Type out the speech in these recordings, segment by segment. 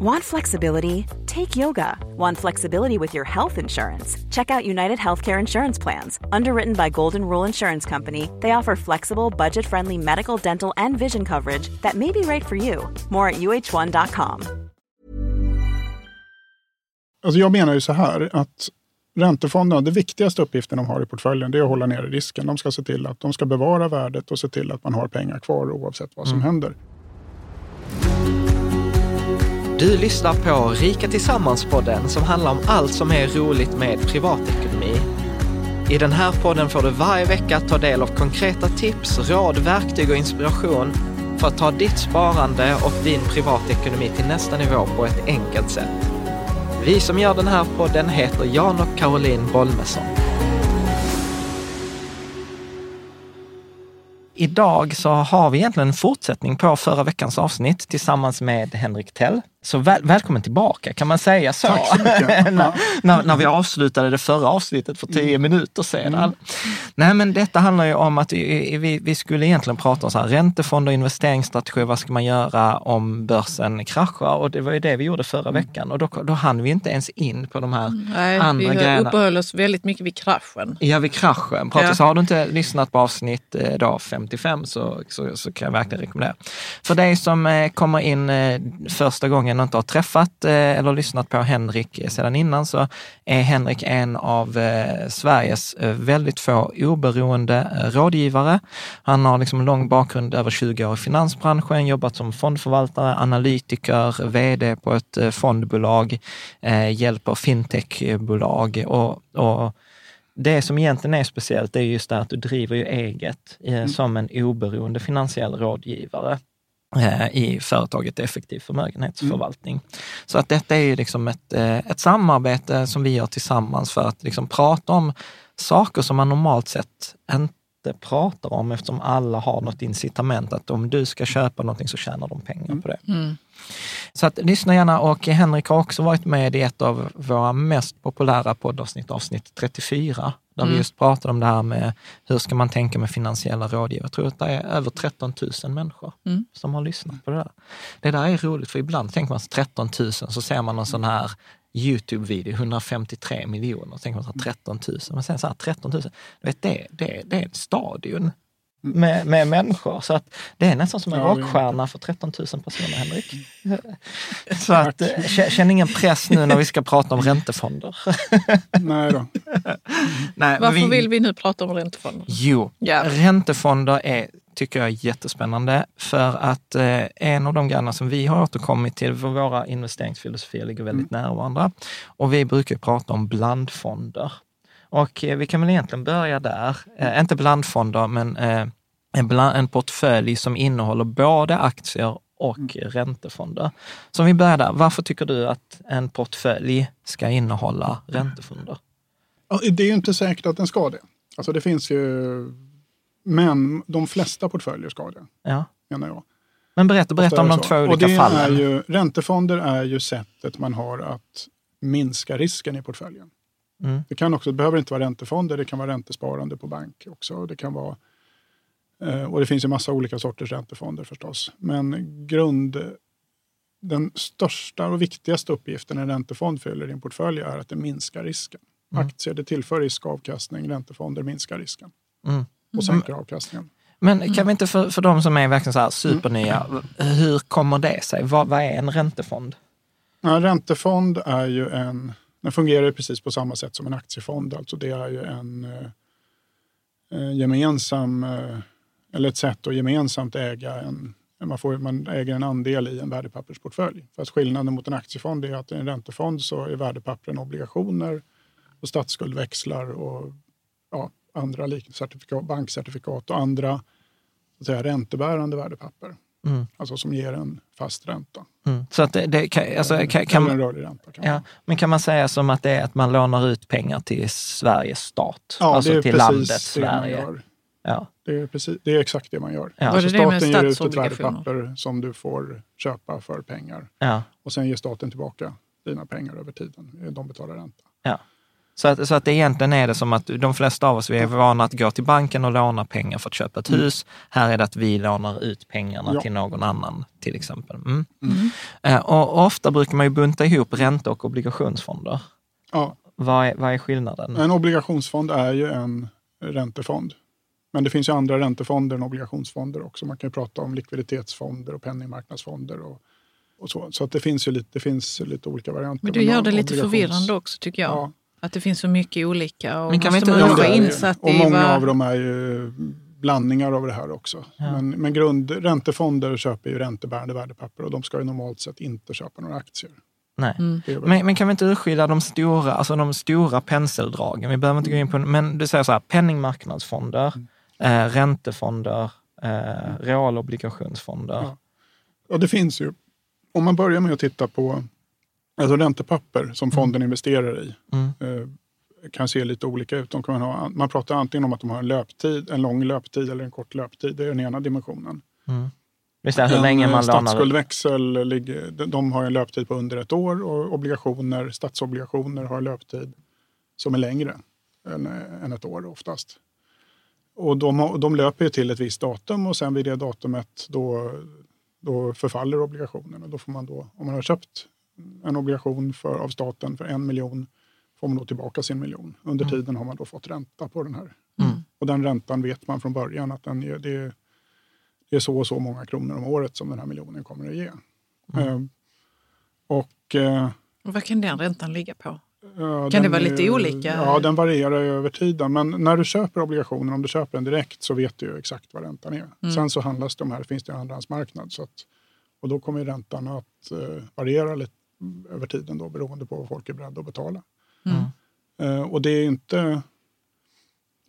Want flexibility? Take yoga. Want flexibility with your health insurance? Check out United Healthcare Insurance Plans. Underwritten by Golden Rule Insurance Company, they offer flexible, budget friendly medical, dental, and vision coverage that may be right for you. More at uh1.com. Alltså jag menar ju så här att räntefonderna, det viktigaste uppgiften de har i portföljen, det är att hålla nere risken. De ska se till att de ska bevara värdet och se till att man har pengar kvar oavsett vad som händer. Du lyssnar på Rika Tillsammans-podden som handlar om allt som är roligt med privatekonomi. I den här podden får du varje vecka ta del av konkreta tips, råd, verktyg och inspiration för att ta ditt sparande och din privatekonomi till nästa nivå på ett enkelt sätt. Vi som gör den här podden heter Jan och Caroline Bolmesson. Idag så har vi egentligen en fortsättning på förra veckans avsnitt tillsammans med Henrik Tell. Så väl, välkommen tillbaka, kan man säga så? Tack så mycket. när, när, när vi avslutade det förra avsnittet för tio Mm. minuter sedan. Nej, men detta handlar ju om att vi, vi, vi skulle egentligen prata om så här, räntefonder, investeringsstrategier, vad ska man göra om börsen kraschar? Och det var ju det vi gjorde förra Mm. veckan och då, då hann vi inte ens in på de här Nej, andra vi grejerna. uppehöll oss väldigt mycket vid kraschen. Ja, vid kraschen. Pratar, Ja. Så har du inte lyssnat på avsnitt eh, då 55 så, så, så kan jag verkligen rekommendera. För dig som eh, kommer in eh, första gången och inte har träffat eh, eller lyssnat på Henrik sedan innan så är Henrik en av eh, Sveriges eh, väldigt få oberoende rådgivare. Han har liksom en lång bakgrund, över 20 år i finansbranschen, jobbat som fondförvaltare, analytiker, vd på ett fondbolag, hjälper fintechbolag. Och, och det som egentligen är speciellt är just det att du driver ju eget eh, som en oberoende finansiell rådgivare i företaget Effektiv förmögenhetsförvaltning. Så att detta är ju liksom ett, eh, ett samarbete som vi gör tillsammans för att liksom prata om saker som man normalt sett inte pratar om eftersom alla har något incitament att om du ska köpa någonting så tjänar de pengar på det. Så att lyssna gärna och Henrik har också varit med i ett av våra mest populära poddavsnitt, avsnitt 34, där vi just pratade om det här med hur ska man tänka med finansiella rådgivare. Jag tror att det är över 13 000 människor som har lyssnat på det där. Det där är roligt, för ibland tänker man så 13 000, så ser man en sån här YouTube-video, 153 miljoner, tänker man så här 13 000. Men sen så här 13 000, du vet, det, det, det är ett stadion med, med människor. Så att det är nästan som en Ja, rockstjärna för 13 000 personer, Henrik. Så att, eh, känn ingen press nu när vi ska prata om räntefonder. Nej då. Nej, Varför vill vi nu prata om räntefonder? Jo, Ja. räntefonder är, tycker jag är jättespännande för att eh, en av de grejerna som vi har återkommit till, för våra investeringsfilosofier ligger väldigt nära varandra. Och vi brukar prata om blandfonder. Och eh, vi kan väl egentligen börja där. Eh, inte blandfonder, men eh, en, bland, en portfölj som innehåller både aktier och räntefonder. Så om vi börjar där, varför tycker du att en portfölj ska innehålla räntefonder? Det är ju inte säkert att den ska det. Alltså det finns ju... Men de flesta portföljer ska det, Ja. menar jag. Men berätta, berätta om de två Och olika det fallen. Är ju, räntefonder är ju sättet man har att minska risken i portföljen. Mm. Det, kan också, det behöver inte vara räntefonder, det kan vara räntesparande på bank också. Det kan vara, eh, och det finns ju massa olika sorters räntefonder förstås. Men grund, den största och viktigaste uppgiften en räntefond fyller i en portfölj är att det minskar risken. Aktier det tillför risk och avkastning, räntefonder minskar risken Mm. och sänker avkastningen. Men kan vi inte för, för de som är verkligen så här supernya, hur kommer det sig? Vad, vad är en räntefond? Ja, en räntefond är ju en, den fungerar precis på samma sätt som en aktiefond. Alltså det är ju en eh, eh gemensam, eh, eller ett sätt att gemensamt äga en, man, får, man äger en andel i en värdepappersportfölj. Fast skillnaden mot en aktiefond är att i en räntefond så är värdepappren obligationer och statsskuldväxlar och ja, andra lik- certifikat, bankcertifikat och andra så att säga, räntebärande värdepapper. Mm. Alltså som ger en fast ränta. Mm. Så att det, det kan, alltså, kan, kan, Eller en man- rörlig ränta. Kan man ja, men kan man säga som att det är att man lånar ut pengar till Sveriges stat? Ja, alltså det är till precis landet det man Sverige? gör. Ja. Det är, precis, det är exakt det man gör. Ja. Alltså staten ger ut ett värdepapper som du får köpa för pengar Ja. och sen ger staten tillbaka dina pengar över tiden. De betalar ränta. Ja. Så att, så att det egentligen är det som att de flesta av oss, vi är vana att gå till banken och låna pengar för att köpa ett hus. Här är det att vi lånar ut pengarna Ja. till någon annan, till exempel. Mm. Eh, Och, ofta brukar man ju bunta ihop ränte och obligationsfonder. Ja, Vad är, vad är skillnaden? en obligationsfond är ju en räntefond. Men det finns ju andra räntefonder än obligationsfonder också. Man kan ju prata om likviditetsfonder och penningmarknadsfonder och, och så. Så att det finns ju lite, det finns lite olika varianter. Men du gör det lite obligations- förvirrande också tycker jag. Ja. Att det finns så mycket olika och Men kan vi måste inte- man vara insatt Och i många vad... av dem är ju blandningar av det här också. Ja. Men, men grund, räntefonder köper ju räntebärande värdepapper och de ska ju normalt sett inte köpa några aktier. Nej. Mm. Men, men kan vi inte urskilja de stora, alltså de stora penseldragen? Vi behöver inte gå in på, men du säger så här, penningmarknadsfonder, Mm. eh, räntefonder, eh, realobligationsfonder. Ja. Ja, det finns ju. Om man börjar med att titta på alltså räntepapper som fonden investerar i. Mm. Eh, kan se lite olika ut. De kan ha, man pratar antingen om att de har en löptid, en lång löptid eller en kort löptid. Det är den ena dimensionen. Mm. Visst är hur länge eh, man lånar? Statsskuldväxel ligger, de- har en löptid på under ett år och obligationer, statsobligationer har en löptid som är längre än, eh, än ett år oftast. Och de, de löper ju till ett visst datum och sen vid det datumet då, då förfaller obligationen. Och då får man då, om man har köpt en obligation för, av staten för en miljon får man då tillbaka sin miljon. Under tiden har man då fått ränta på den här. Mm. Och den räntan vet man från början att den är, det, är, det är så och så många kronor om året som den här miljonen kommer att ge. Eh, och eh, Och Vad kan den räntan ligga på? Ja, Kan det vara är- lite olika? Ja, den varierar ju över tiden. Men när du köper obligationen, om du köper den direkt så vet du ju exakt vad räntan är. Mm. Sen så handlas de här, finns det en andrahandsmarknad. Så att, och då kommer ju räntan att eh, variera lite över tiden då, beroende på vad folk är beredda att betala. Mm. Eh, och det är inte...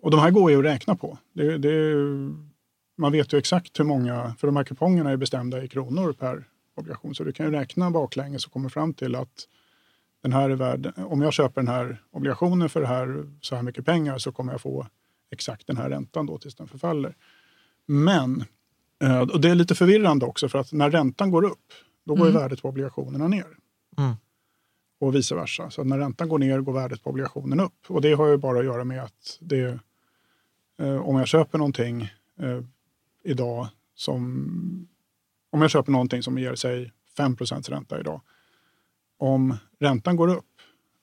Och de här går ju att räkna på. Det, det, är- man vet ju exakt hur många, för de här kupongerna är bestämda i kronor per obligation. Så du kan ju räkna baklänges och komma fram till att den här är värd, om jag köper den här obligationen för det här, så här mycket pengar så kommer jag få exakt den här räntan då tills den förfaller. Men, eh, och det är lite förvirrande också för att när räntan går upp, då går ju värdet på obligationerna ner. Mm. Och vice versa. Så när räntan går ner går värdet på obligationen upp. Och det har ju bara att göra med att det, eh, om jag köper någonting eh, idag som, om jag köper någonting som ger sig 5% ränta idag. Om räntan går upp,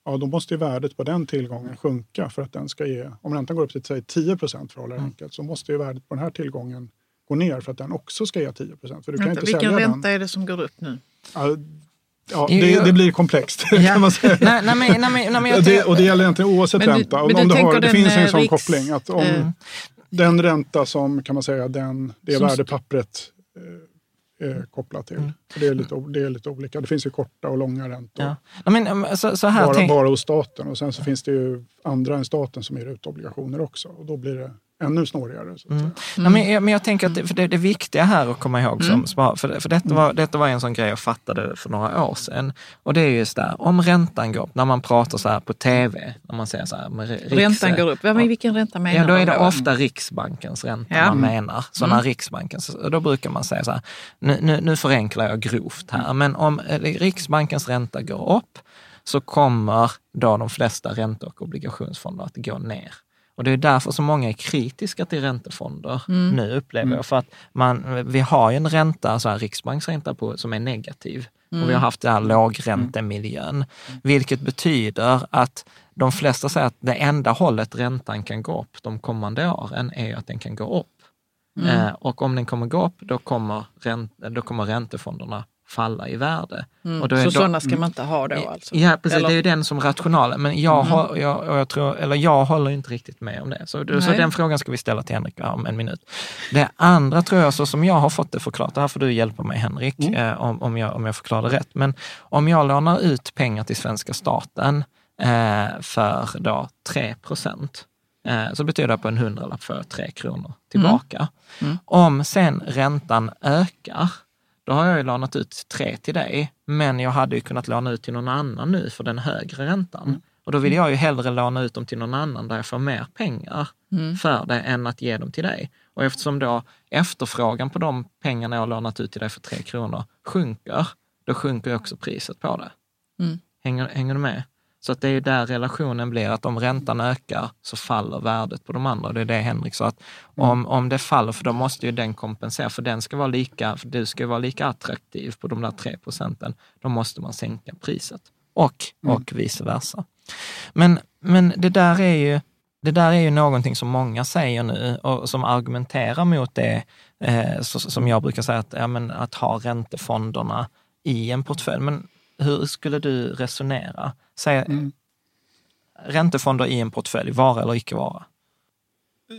ja då måste ju värdet på den tillgången sjunka för att den ska ge, om räntan går upp till säg 10 för att hålla det enkelt, så måste ju värdet på den här tillgången gå ner för att den också ska ge 10 För du kan Vänta, inte vilken ränta den. är det som går upp nu? Ja, ja, det, det blir komplext Ja. kan man säga. Nej, nej, nej, nej, men jag det, och det gäller egentligen oavsett Men du- ränta. Men om du har, det finns en eh, sån riks- koppling. att om eh, Den ränta som kan man säga den, det Som- värdepappret eh, är kopplat till. För det, är lite, det är lite olika. Det finns ju korta och långa räntor. Ja. Nej, men, um, så, så här bara, tänk, bara hos staten. Och sen så finns det ju andra än staten som ger ut obligationer också. Och då blir det ännu snårigare. Så att säga. Nej, men, jag, men jag tänker att det, för det, det viktiga här att komma ihåg, som, spar- för, för detta, var, detta var en sån grej jag fattade för några år sedan. Och det är just där, om räntan går upp, när man pratar så här på tv, när man säger så här, med riks, Räntan går upp. Ja, men vilken ränta menar Ja, då är det då? ofta Riksbankens ränta Ja. man menar. Så när Riksbanken, så då brukar man säga så här, nu, nu, nu förenklar jag grovt här, men om eh, Riksbankens ränta går upp så kommer då de flesta ränte och obligationsfonder att gå ner. Och det är därför så många är kritiska till räntefonder nu upplever jag. För att man, vi har ju en ränta, så här riksbanksränta på, som är negativ. Och vi har haft den här lågräntemiljön. Vilket betyder att de flesta säger att det enda hållet räntan kan gå upp de kommande åren är att den kan gå upp. Eh, och om den kommer gå upp, då kommer, ränt, då kommer räntefonderna falla i värde. Är Så sådana ska man inte ha då alltså? Ja, precis. Eller- Det är ju den som rationalen. Men jag, Mm. har, jag, jag, tror, eller jag håller inte riktigt med om det. Så, så den frågan ska vi ställa till Henrik om en minut. Det andra tror jag, så som jag har fått det förklarat, det här får du hjälpa mig Henrik, Mm. eh, om, om, jag, om jag förklarar rätt. Men om jag lånar ut pengar till svenska staten eh, för då 3 procent, eh, så betyder det på en hundralapp får jag 3 kronor tillbaka. Mm. Om sen räntan ökar, då har jag ju lånat ut 3 till dig, men jag hade ju kunnat låna ut till någon annan nu för den högre räntan. Mm. Och då vill jag ju hellre låna ut dem till någon annan där jag får mer pengar för det än att ge dem till dig. Och eftersom då efterfrågan på de pengarna jag har lånat ut till dig för 3 kronor sjunker, då sjunker ju också priset på det. Mm. Hänger, hänger du med? Så att det är ju där relationen blir, att om räntan ökar så faller värdet på de andra. Det är det Henrik sa, att om, om det faller, för då måste ju den kompensera, för den ska vara lika, för du ska vara lika attraktiv på de där tre procenten. Då måste man sänka priset. Och, och vice versa. Men, men det där är ju det där är ju någonting som många säger nu och som argumenterar mot det, eh, så, som jag brukar säga, att, ja, men, att ha räntefonderna i en portfölj. Men hur skulle du resonera? Säg, Mm. räntefonder i en portfölj, vara eller icke vara?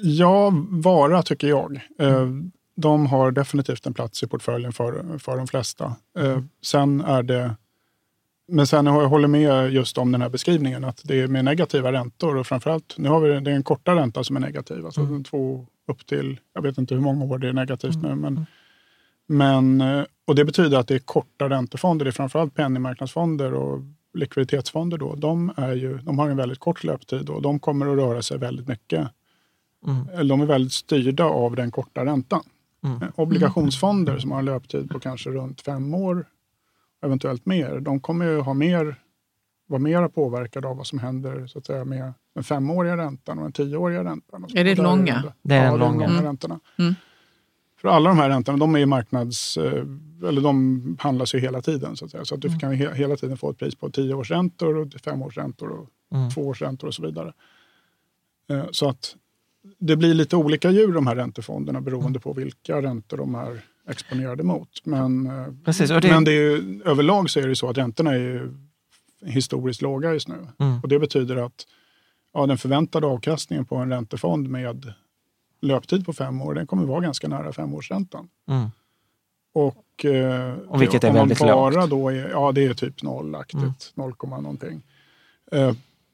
Ja, vara tycker jag. Eh, De har definitivt en plats i portföljen för, för de flesta. Eh, Sen är det... Men sen har jag håller med just om den här beskrivningen att det är med negativa räntor och framförallt, nu har vi det är en korta ränta som är negativ, alltså två upp till, jag vet inte hur många år det är negativt nu, men, men eh, och det betyder att det är korta räntefonder, det är framförallt penningmarknadsfonder och likviditetsfonder då, de, är ju, de har en väldigt kort löptid och de kommer att röra sig väldigt mycket eller de är väldigt styrda av den korta räntan. Eh, Obligationsfonder som har en löptid på kanske runt fem år, eventuellt mer, de kommer ju ha mer, vara mer påverkade av vad som händer så att säga, med den femåriga räntan och den tioåriga räntan. Och så. Är det långa? de- Det är ja, de långa. långa Mm. räntorna. Mm. För alla de här räntorna, de är marknads... eh, Eller de handlas ju hela tiden. Så att, säga. Så att du kan ju he- hela tiden få ett pris på tioårsräntor, och femårsräntor och Mm. tvåårsräntor och så vidare. Eh, Så att det blir lite olika djur de här räntefonderna beroende på vilka räntor de är exponerade mot. Men, eh, Precis, det- men det är ju, överlag så är det så att räntorna är ju historiskt låga just nu. Mm. Och det betyder att ja, den förväntade avkastningen på en räntefond med löptid på fem år, den kommer vara ganska nära femårsräntan. Mm. Och, eh, Och vilket är väldigt bara lågt. Då är, ja, det är typ nollaktigt, Mm. 0, någonting. Eh,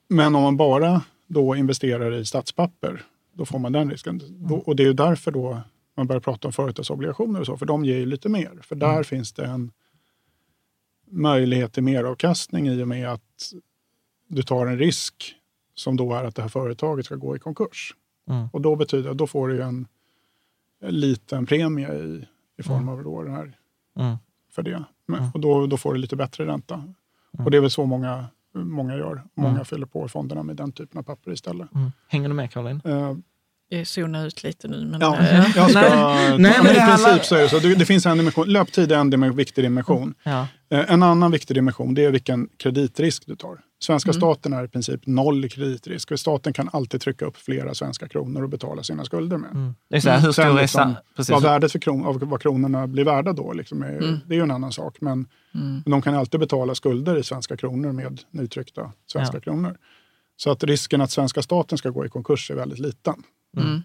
men om man bara då investerar i statspapper, då får man den risken. Mm. Då, och det är ju därför då man börjar prata om företagsobligationer och så, för de ger ju lite mer. För där Mm. finns det en möjlighet till meravkastning i och med att du tar en risk som då är att det här företaget ska gå i konkurs. Mm. Och då betyder då får du ju en, en liten premie i, i form av då den här Mm. för det. Men, Och då, då får du lite bättre ränta. Och det är väl så många, många gör. Många fyller på fonderna med den typen av papper istället. Mm. Hänger du med Caroline? Eh, Jag zonar ut lite nu. Men, ja, eh, jag ska, Nej. men I princip så är det så. Det, det finns en dimension. Löptid är en dim- viktig dimension. Ja. Eh, En annan viktig dimension det är vilken kreditrisk du tar. Svenska Mm. staten är i princip noll kreditrisk. Och staten kan alltid trycka upp flera svenska kronor och betala sina skulder med. Mm. Hur stor är liksom, precis. vad värdet för kron, av vad kronorna blir värda då, liksom är, Mm. det är ju en annan sak. Men, men de kan alltid betala skulder i svenska kronor med nytryckta svenska Ja. kronor. Så att risken att svenska staten ska gå i konkurs är väldigt liten.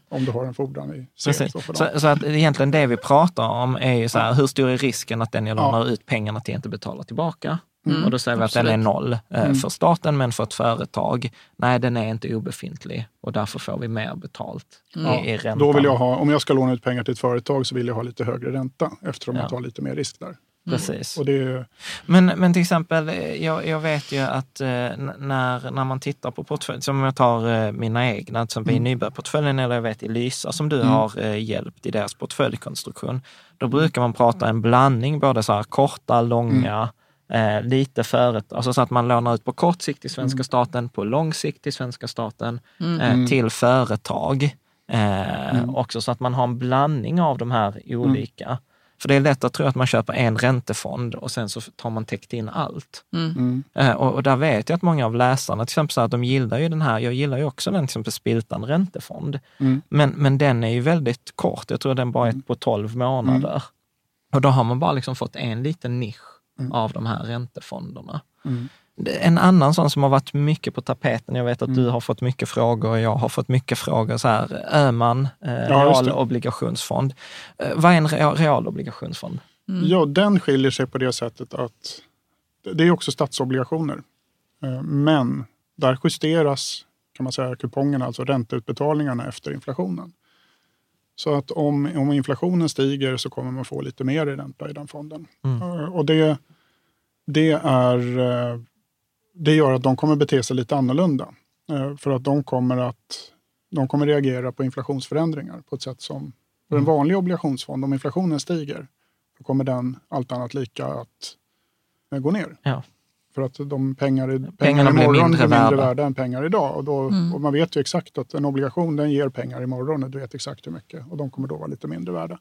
Om du har en fordran i. Precis. Så, så att egentligen det vi pratar om är ju så här, hur stor är risken att den jag lånar ut pengarna till inte betalar tillbaka? Och då säger vi att den är absolut. noll eh, för staten, men för ett företag, nej den är inte obefintlig och därför får vi mer betalt i, i räntan. Då vill jag ha, om jag ska låna ut pengar till ett företag så vill jag ha lite högre ränta eftersom Ja. jag tar lite mer risk där. Precis. Och det är, Men, men till exempel, eh, jag, jag vet ju att eh, när, när man tittar på portfölj, som jag tar eh, mina egna, till exempel i nybörjarportföljen eller jag vet i Lysa som du har eh, hjälpt i deras portföljkonstruktion, då brukar man prata en blandning, både så här korta, långa, eh, lite företag, alltså så att man lånar ut på kort sikt till svenska staten, på lång sikt till svenska staten, eh, till företag. Eh, Också så att man har en blandning av de här olika. För det är lätt att tro att man köper en räntefond och sen så tar man täckt in allt. Eh, och, och där vet jag att många av läsarna till exempel så att de gillar ju den här, jag gillar ju också den till exempel Spiltan räntefond. Men, men den är ju väldigt kort, jag tror den bara är på 12 månader. Och då har man bara liksom fått en liten nisch av de här räntefonderna. En annan sån som har varit mycket på tapeten, jag vet att du har fått mycket frågor och jag har fått mycket frågor, så här, Öhman, eh, Ja, realobligationsfond. Eh, vad är en real, realobligationsfond? Ja, den skiljer sig på det sättet att det är också statsobligationer. Eh, Men där justeras kan man säga kupongerna, alltså ränteutbetalningarna efter inflationen. Så att om, om inflationen stiger så kommer man få lite mer i ränta i den fonden. Eh, Och det, det, är, eh, det gör att de kommer bete sig lite annorlunda. Eh, För att de kommer att de kommer reagera på inflationsförändringar på ett sätt som för en vanlig obligationsfond, om inflationen stiger, då kommer den allt annat lika att eh, gå ner. Ja. För att de pengar, pengar Pengarna blir imorgon mindre blir mindre värda. värda än pengar idag. Och, då, Mm. och man vet ju exakt att en obligation den ger pengar imorgon och du vet exakt hur mycket. Och de kommer då vara lite mindre värda.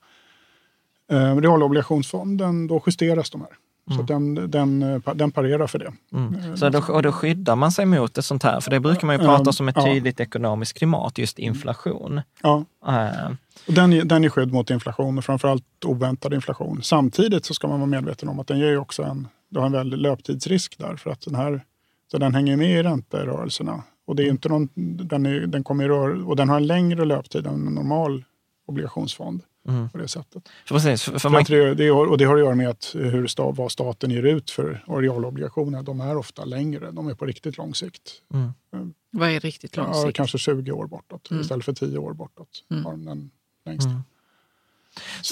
Eh, realobligationsfonden, då justeras de här. Så att den, den, eh, den parerar för det. Mm. Så då, och då skyddar man sig mot ett sånt här, för det brukar man ju prata om ett tydligt ekonomiskt klimat, just inflation. Ja, Eh, och den, är- den är skydd mot inflation och framförallt oväntad inflation. Samtidigt så ska man vara medveten om att den ger ju också en, du har en väldig löptidsrisk där. För att den här, så den hänger med i ränterörelserna. Och, det är inte någon, den, är, den kommer i rör, och den har en längre löptid än en normal obligationsfond. Mm. På det sättet. för precis, för, man, det, det, och det har att göra med att hur sta, vad staten ger ut för realobligationer. De är ofta längre. De är på riktigt lång sikt. mm. Vad är riktigt lång Ja, sikt? kanske 20 år bortåt Mm. istället för 10 år bortåt. Mm. Har de den längsta.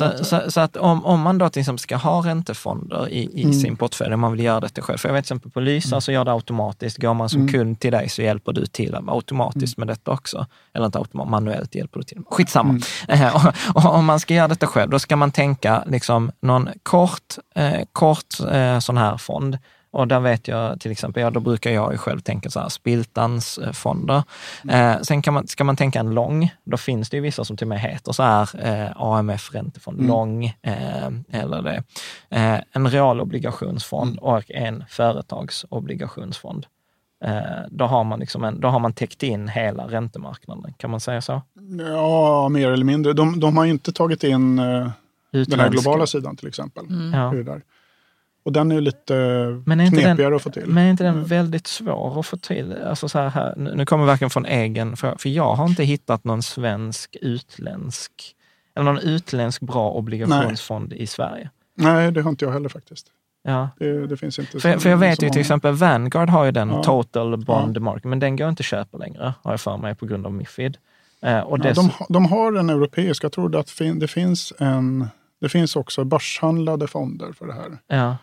Mm. Så Så, att- så, att om, om man då till exempel ska ha räntefonder i, i Mm. sin portfölj, om man vill göra detta själv. För jag vet till exempel på Lysa så gör det automatiskt. Går man som Mm. kund till dig så hjälper du till automatiskt med detta också. Eller inte automatiskt, manuellt hjälper du till. Skitsamma. Mm. Eh, och, och om man ska göra detta själv, då ska man tänka liksom någon kort, eh, kort eh, sån här fond. Och där vet jag till exempel, ja, då brukar jag ju själv tänka så här, Spiltans eh, fonder. Eh, sen kan man, ska man tänka en lång, då finns det ju vissa som till och med heter så här, eh, AMF räntefond, Mm. lång, eh, eller det. Eh, en realobligationsfond Mm. och en företagsobligationsfond. Eh, då, har man liksom en, då har man täckt in hela räntemarknaden, kan man säga så? Ja, mer eller mindre. De, de har inte tagit in eh, den här globala sidan till exempel. Mm. Ja. Och den är lite Men är knepigare den- att få till. Men är inte den Mm. väldigt svår att få till? Alltså så här, nu kommer jag verkligen från egen, för, för jag har inte hittat någon svensk utländsk, eller någon utländsk bra obligationsfond i Sverige. Nej, det har inte jag heller faktiskt. Ja. Det, det finns inte För, för jag vet ju till exempel Vanguard har ju den Ja. Total Bond Market, men den går inte att köpa längre, har jag för mig, på grund av Mifid. Eh, och Ja, de, de har en europeisk, jag tror att det finns en det finns också börshandlade fonder för det här. ja,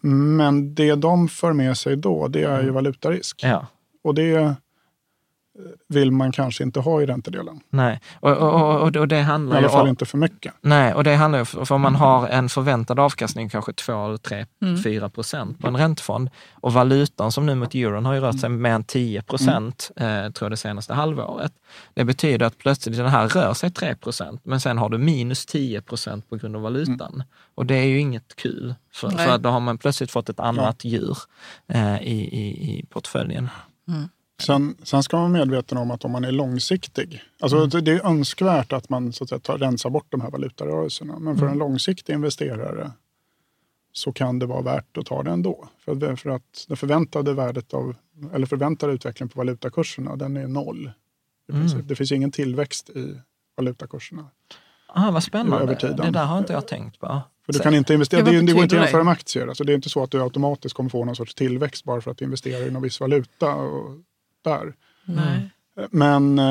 Men det de för med sig då, det är ju valutarisk. Mm. ja. Och det eh, vill man kanske inte ha i räntedelen. Nej, och, och, och, det I handlar ju alla fall om... inte för mycket. Nej, och det handlar ju för om man har en förväntad avkastning kanske 2 eller 3, Mm. 4 procent på en räntefond och valutan som nu mot euron har ju rört sig med en 10 procent, eh, tror jag det senaste halvåret. Det betyder att plötsligt den här rör sig 3 procent, men sen har du minus 10 procent på grund av valutan. Och det är ju inget kul, för, för att då har man plötsligt fått ett annat djur eh, i, i, i portföljen. Sen, sen ska man vara medveten om att om man är långsiktig, alltså Mm. det- är önskvärt att man så att säga, tar, rensar bort de här valutarörelserna. Men för Mm. en långsiktig investerare så kan det vara värt att ta det ändå. För, för att det förväntade värdet av, eller förväntade utvecklingen på valutakurserna, den är noll. Mm. Det finns ingen tillväxt i valutakurserna. Ah, vad spännande. Det där har inte jag tänkt på. För du kan inte investera, det, det går inte att jämföra med aktier. Alltså det är inte så att du automatiskt kommer få någon sorts tillväxt bara för att du investerar i någon viss valuta. Och där. Nej. Men, eh,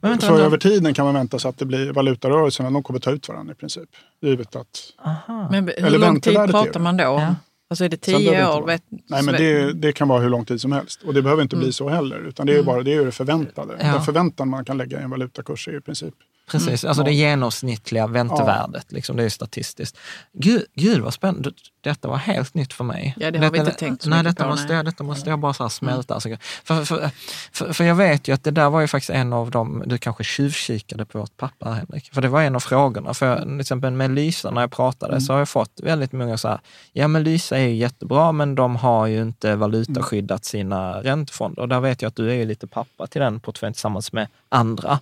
Men vänta, så vänta. över tiden kan man vänta sig att det blir valutarörelserna, de kommer ta ut varandra i princip. Givet att, Aha. Men hur Eller lång tid pratar det. man då om? Ja. Alltså är det tio år? Vet, nej men det, det kan vara hur lång tid som helst. Och det behöver inte bli så heller. Utan det är ju bara det, är ju det förväntade. Mm. Ja. Den förväntan man kan lägga i en valutakurs är i princip. Precis, alltså det genomsnittliga väntevärdet, liksom, det är statistiskt. Gud, gud vad spännande, detta var helt nytt för mig. Ja, det har vi detta, inte tänkt så Nej, detta på, måste, nej. Jag, detta måste jag bara så här smälta. Alltså, för, för, för, för jag vet ju att det där var ju faktiskt en av de, du kanske tjuvkikade på vårt pappa Henrik, för det var en av frågorna. För jag, till exempel med Lysa när jag pratade Mm. så har jag fått väldigt många så här, ja men Lysa är ju jättebra men de har ju inte valutaskyddat sina räntefonder. Och där vet jag att du är ju lite pappa till den portföljen tillsammans med andra.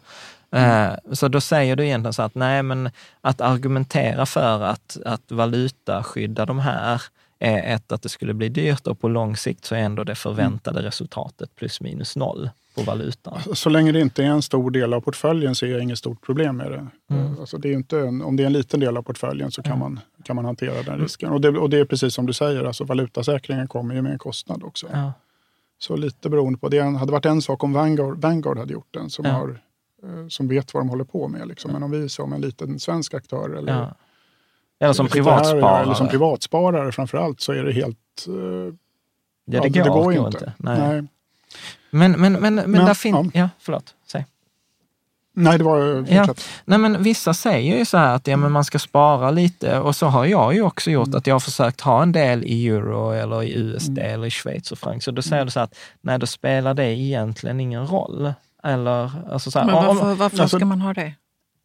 Eh, Så då säger du egentligen så att nej, men att argumentera för att, att valuta skydda de här är ett, att det skulle bli dyrt och på lång sikt så är ändå det förväntade resultatet plus minus noll på valutan. Så länge det inte är en stor del av portföljen ser jag inget stort problem med det. Mm. Alltså det är inte en, om det är en liten del av portföljen så kan, Mm. man, kan man hantera den risken. Och det, och det är precis som du säger, alltså valutasäkringen kommer ju med en kostnad också. Ja. Så lite beroende på. Det hade varit en sak om Vanguard, Vanguard hade gjort den som, Ja. har, eh, som vet vad de håller på med. Liksom. Men om vi som en liten svensk aktör eller, Ja. Eller som privatsparare. eller som privatsparare framför allt så är det helt... eh, ja, det, går, går inte. Nej. Nej. Men, men, men, men, Men, där finns... ja. Ja. förlåt. Säg. Nej, det var... Ja. Fortsätt. Nej, men vissa säger ju så här att ja, men man ska spara lite och så har jag ju också gjort att jag har försökt ha en del i euro eller i USD eller i Schweiz och franc. Så då säger du så här att nej, då spelar det egentligen ingen roll. Eller, alltså så här, Men om- varför, varför alltså- ska man ha det?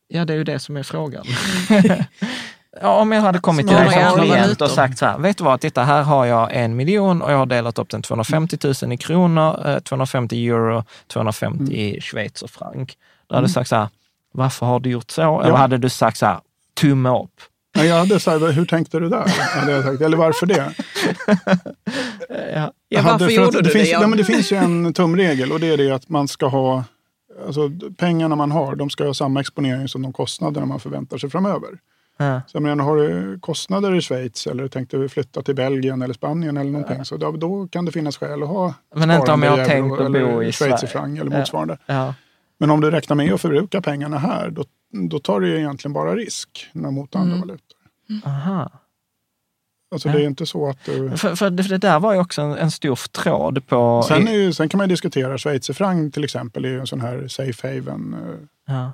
Ja, det är ju det som är frågan. ja, om jag hade kommit till dig som klient och sagt så här, vet du vad, titta här har jag en miljon och jag har delat upp den 250 000 i kronor, eh, 250 euro, 250 i Schweiz och frank. Då hade du sagt så här, varför har du gjort så? Eller Ja. hade du sagt så här, tumme upp? Nej, jag hade sagt, hur tänkte du där? Hade jag sagt. Eller varför det? Ja. Ja, varför för gjorde att du det? Finns, nej, men det finns ju en tumregel och det är det att man ska ha, alltså pengarna man har, de ska ha samma exponering som de kostnaderna man förväntar sig framöver. Ja. Så jag menar, har du kostnader i Schweiz eller tänkte du flytta till Belgien eller Spanien eller någonting, så då, då kan det finnas skäl att ha Men inte om jag har tänkt att bo i schweizerfranc eller Ja. motsvarande. Ja. Men om du räknar med att förbruka pengarna här, då, då tar du egentligen bara risk när mot andra Mm. valutor. Aha. Alltså Ja. det är inte så att du... För, för det, där var ju också en, en stor tråd på... Sen, är sen kan man diskutera schweizerfranc till exempel, är ju en sån här safe haven eh, ja.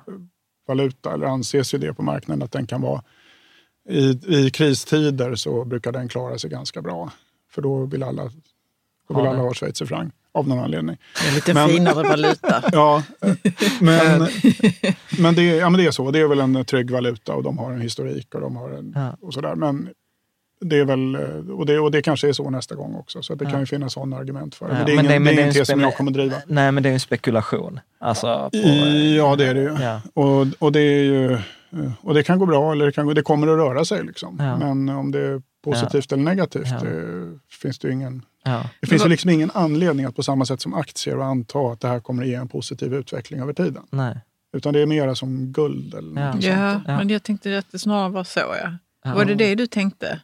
valuta, eller anses ju det på marknaden att den kan vara i, i kristider så brukar den klara sig ganska bra. För då vill alla, då vill Ha alla ha schweizerfranc av någon anledning. Är lite Men- finare valuta. Ja, eh, men, men, det, ja, men det är så. Det är väl en trygg valuta och de har en historik och, de har en, Ja. och sådär. Men det är väl, och det, och det kanske är så nästa gång också. Så att det Ja. kan ju finnas sådana argument för det. Ja, Men det är men ingen, det- men det det är tes som jag kommer driva. Nej, men det är ju en spekulation. Alltså, på, Ja, det är det ju. Ja. Och, och, det är ju, och det kan gå bra eller det, kan, gå- det kommer att röra sig. Liksom. Ja. Men om det är positivt eller negativt Ja. det finns det ju ingen... Ja. Det finns ju liksom ingen anledning att på samma sätt som aktier anta att det här kommer att ge en positiv utveckling över tiden. Nej. Utan det är mera som guld eller Ja. något sånt. Ja, Ja. men jag tänkte att det snarare var så. Ja. Ja. Var det det du tänkte?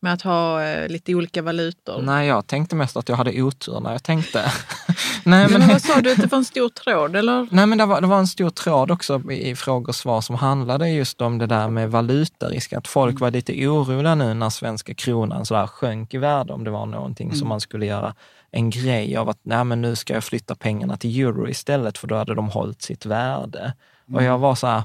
Med att ha eh, lite olika valutor? Nej, jag tänkte mest att jag hade otur när jag tänkte. Nej, Men men, vad sa du, att det var en stor tråd eller? nej, men det, var, det var en stor tråd också i frågor och svar som handlade just om det där med valutarisk. Att folk var lite oroliga nu när svenska kronan så där sjönk i värde, om det var någonting som man skulle göra en grej av att nej, men nu ska jag flytta pengarna till euro istället, för då hade de hållit sitt värde. Och jag var så här,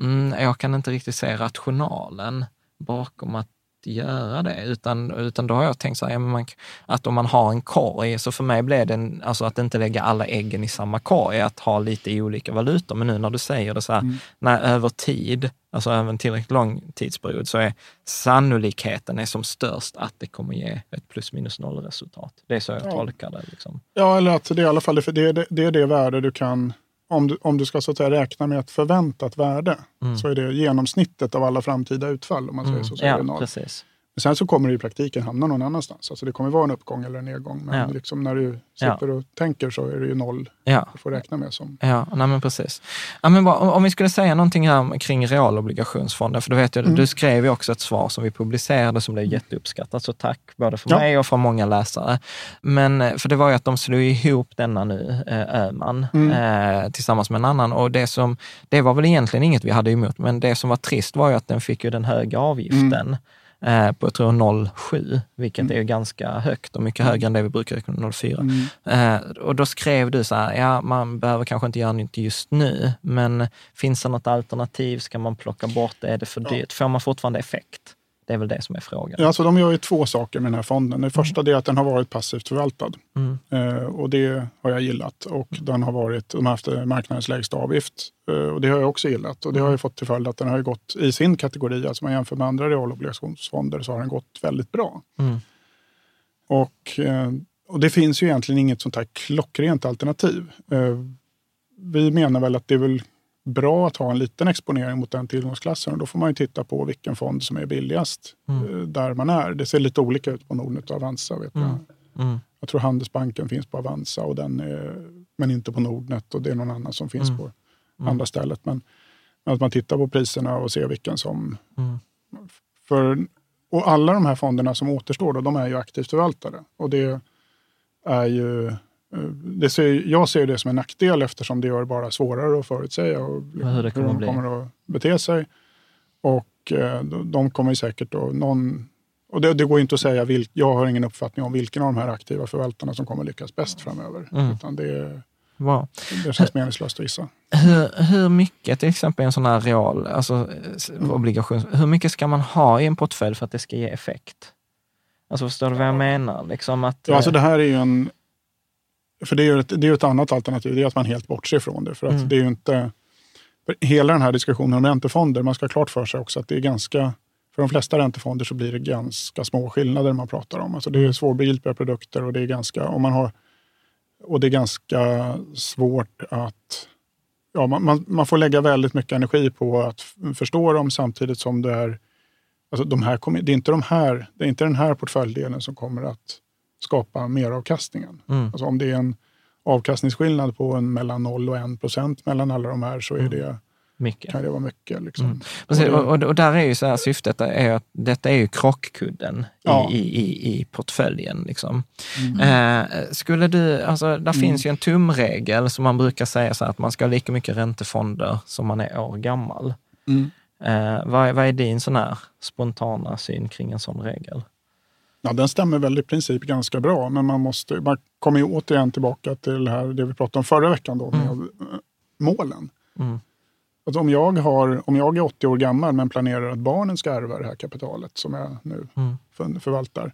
mm, jag kan inte riktigt se rationalen bakom att göra det, utan, utan då har jag tänkt så här, ja, man, att om man har en korg, så för mig blev det en, alltså att inte lägga alla äggen i samma korg, att ha lite i olika valutor. Men nu när du säger det så här, när över tid, alltså över en tillräckligt lång tidsperiod, så är sannolikheten är som störst att det kommer ge ett plus minus noll resultat. Det är så jag Ja. tolkar det. Liksom. Ja, eller att det är i alla fall det, det, det är det värde du kan, om du, om du ska så att säga räkna med ett förväntat värde, så är det genomsnittet av alla framtida utfall. Om man säger så, så det Ja, precis. Men sen så kommer det i praktiken hamna någon annanstans. Alltså det kommer vara en uppgång eller en nedgång. Men Ja. liksom när du sitter och tänker så är det ju noll Ja. du får räkna med. Som, Ja, nej men precis. Ja, men bra, om, vi skulle säga någonting här kring realobligationsfonden, för du vet ju, Mm. du skrev ju också ett svar som vi publicerade som blev jätteuppskattat, så tack både för Ja. mig och för många läsare. Men, eh, för det var ju att de slog ihop denna nu, eh, Öhman, Mm. eh, tillsammans med en annan. Och det, som, det var väl egentligen inget vi hade emot, men det som var trist var ju att den fick ju den höga avgiften. Eh, På jag tror 0,7, vilket är ju ganska högt och mycket högre än det vi brukar räkna 0,4. Mm. Eh, och då skrev du så här, ja man behöver kanske inte göra nytt just nu, men finns det något alternativ? Ska man plocka bort det? Är det för dyrt? Får man fortfarande effekt? Det är väl det som är frågan. Ja, alltså de gör ju två saker med den här fonden. Det första är att den har varit passivt förvaltad. Mm. Eh, och det har jag gillat. Och den har varit, de har haft marknadens lägsta avgift. Eh, och det har jag också gillat. Och det har ju fått till följd att den har gått i sin kategori, alltså man jämför med andra realobligationsfonder, så har den gått väldigt bra. Mm. Och, eh, och det finns ju egentligen inget sånt här klockrent alternativ. Eh, vi menar väl att det är väl bra att ha en liten exponering mot den tillgångsklassen och då får man ju titta på vilken fond som är billigast eh, där man är. Det ser lite olika ut på Nordnet och Avanza. Vet jag. Mm. jag tror Handelsbanken finns på Avanza och den är, men inte på Nordnet och det är någon annan som finns på andra stället. Men, men att man tittar på priserna och ser vilken som... Mm. För, och alla de här fonderna som återstår, då, de är ju aktivt förvaltade. Och det är ju... eh, Det ser, jag ser det som en nackdel eftersom det gör det bara svårare att förutsäga och hur det kommer de bli. kommer att bete sig. Och eh, de- kommer ju säkert att... Någon, och det, det går inte att säga, vilk, jag har ingen uppfattning om vilken av de här aktiva förvaltarna som kommer lyckas bäst framöver. Mm. Utan det, Bra. Det känns meningslöst att gissa. Hur, hur mycket, till exempel en sån här real alltså, Mm. obligation, hur mycket ska man ha i en portfölj för att det ska ge effekt? Alltså förstår du vad jag menar? Liksom att, Ja, alltså det här är ju en... För det är ju ett, det är ett annat alternativ, det är att man helt bortser från det. För att Mm. det är inte... Hela den här diskussionen om räntefonder, man ska ha klart för sig också att det är ganska... För de flesta räntefonder så blir det ganska små skillnader man pratar om. Alltså det Mm. är svårbegripliga produkter och det är ganska... Om man har, och det är ganska svårt att... Ja, man, man, man får lägga väldigt mycket energi på att förstå dem samtidigt som det är... Alltså de här det, är inte de här, det är inte den här portföljdelen som kommer att skapa meravkastningen. Mm. Alltså om det är en avkastningsskillnad på en mellan 0 och 1 procent mellan alla de här så är det, mycket. kan det vara mycket. Liksom. Mm. Precis, Och och, och, där är ju så här syftet är att detta är ju krockkudden Ja. i, i, i, portföljen. Liksom. Mm. Eh, skulle du, alltså, där finns ju en tumregel som man brukar säga så här, att man ska ha lika mycket räntefonder som man är år gammal. Mm. Eh, vad, är- vad är din sån här spontana syn kring en sån regel? Ja, den stämmer väl i princip ganska bra, men man, måste, man kommer ju återigen tillbaka till det, här, det vi pratade om förra veckan då, med Mm. målen. Mm. Att om, jag har, om jag är 80 år gammal men planerar att barnen ska ärva det här kapitalet som jag nu Mm. för, förvaltar,